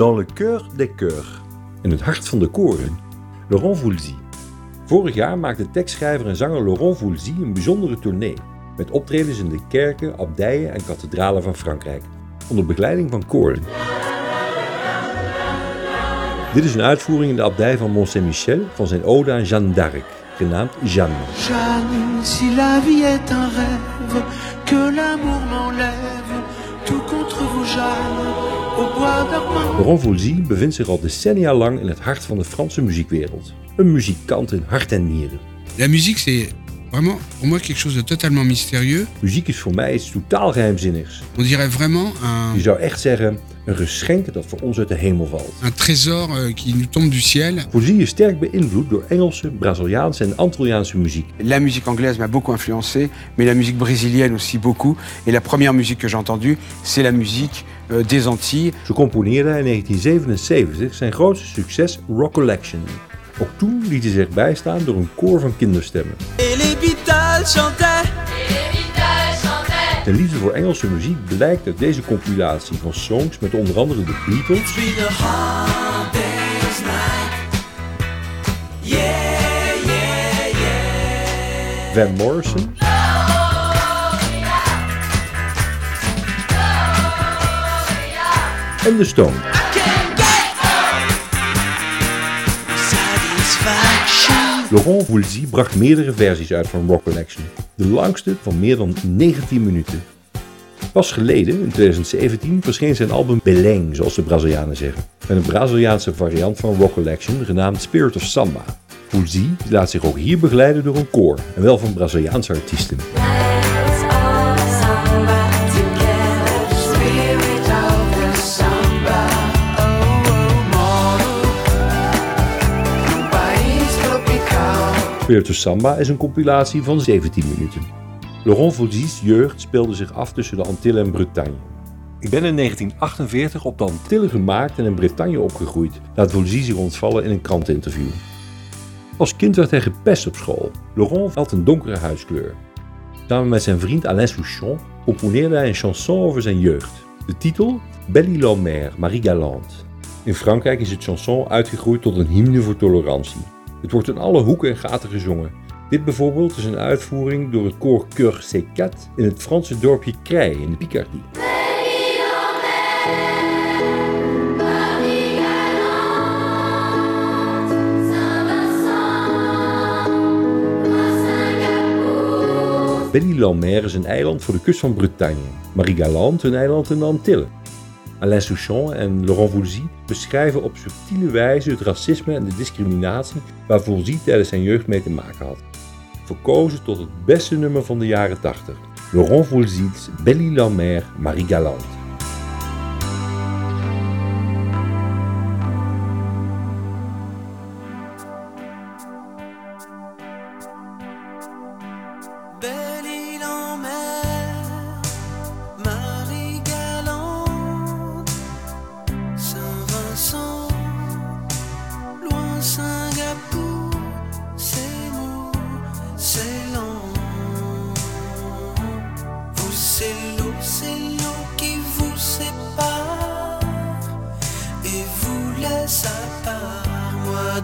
Dans le cœur des chœurs. In het hart van de koren. Laurent Voulzy. Vorig jaar maakte tekstschrijver en zanger Laurent Voulzy een bijzondere tournee. Met optredens in de kerken, abdijen en kathedralen van Frankrijk. Onder begeleiding van koren. Dit is een uitvoering in de abdij van Mont Saint-Michel van zijn ode aan Jeanne d'Arc, genaamd Jeanne. Jeanne, si la vie est un rêve, que l'amour m'enlève, tout contre vous Jeanne. Laurent Voulzy bevindt zich al decennia lang in het hart van de Franse muziekwereld. Een muzikant in hart en nieren. La musique, c'est vraiment pour moi quelque chose de totalement mystérieux. Muziek is voor mij iets totaal geheimzinnigs. On dirait vraiment un, Je zou echt zeggen, een geschenk dat voor ons uit de hemel valt. un trésor euh, qui nous tombe du ciel. Voulzy is sterk beïnvloed door Engelse, Braziliaanse en Antilliaanse muziek. La musique anglaise m'a beaucoup influencé, mais la musique brésilienne aussi beaucoup. Et la première musique que j'ai entendue, c'est la musique des Antilles. Zo componeerde hij in 1977 zijn grootste succes Rock Collection. Ook toen liet hij zich bijstaan door een koor van kinderstemmen. Zijn liefde voor Engelse muziek blijkt uit deze compilatie van songs met onder andere de Beatles. Yeah, yeah, yeah. Van Morrison en de satisfaction. Laurent Voulzy bracht meerdere versies uit van Rock Collection. De langste van meer dan 19 minuten. Pas geleden, in 2017, verscheen zijn album Beleng, zoals de Brazilianen zeggen. Met een Braziliaanse variant van Rock Collection genaamd Spirit of Samba. Voulzy laat zich ook hier begeleiden door een koor, en wel van Braziliaanse artiesten. Of Samba is een compilatie van 17 minuten. Laurent Voulzy's jeugd speelde zich af tussen de Antillen en Bretagne. Ik ben in 1948 op de Antillen gemaakt en in Bretagne opgegroeid, laat Voulzy zich ontvallen in een krantinterview. Als kind werd hij gepest op school. Laurent had een donkere huidskleur. Samen met zijn vriend Alain Souchon componeerde hij een chanson over zijn jeugd. De titel Belle Mer, Marie Galante. In Frankrijk is het chanson uitgegroeid tot een hymne voor tolerantie. Het wordt in alle hoeken en gaten gezongen. Dit bijvoorbeeld is een uitvoering door het koor Cœur C4 in het Franse dorpje Crey in de Picardie. Belle-Île-en-Mer is een eiland voor de kust van Bretagne. Marie-Galante een eiland in de Antillen. Alain Souchon en Laurent Voulzy beschrijven op subtiele wijze het racisme en de discriminatie waar Voulzy tijdens zijn jeugd mee te maken had. Verkozen tot het beste nummer van de jaren 80. Laurent Voulzy's Belle-Île-en-Mer, Marie-Galante. Belle île en mer,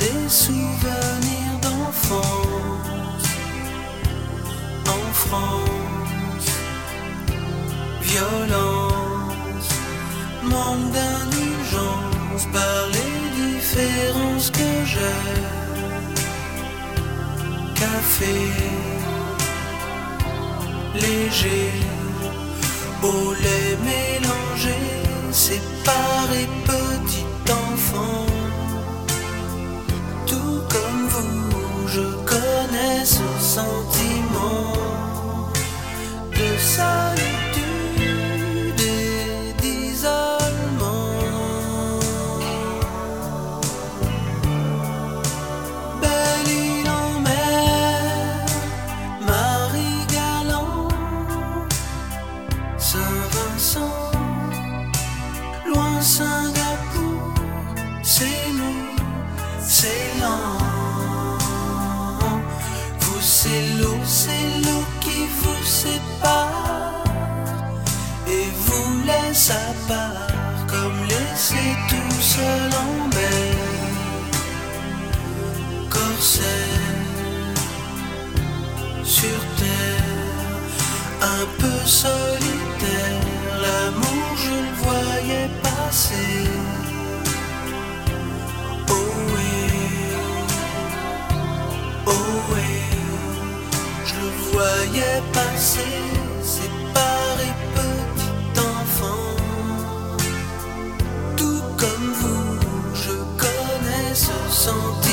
des souvenirs d'enfance. En France. Violence, manque d'indulgence par les différences que j'ai. Café, léger, au lait mélangé, séparé Saint-Vincent, loin Singapour, c'est nous, c'est lent. Vous, c'est l'eau, c'est l'eau qui vous sépare et vous laisse à part comme laissé tout seul en mer. Corsaire sur terre, un peu solide. Oh, oh, je le voyais passer, séparés petits enfants. Tout comme vous, je connais ce sentiment.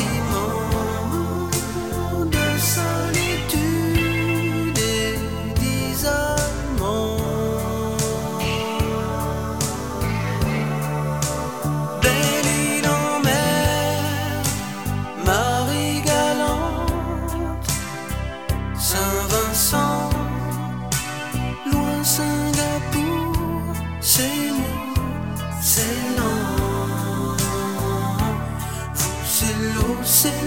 Señor, se luce.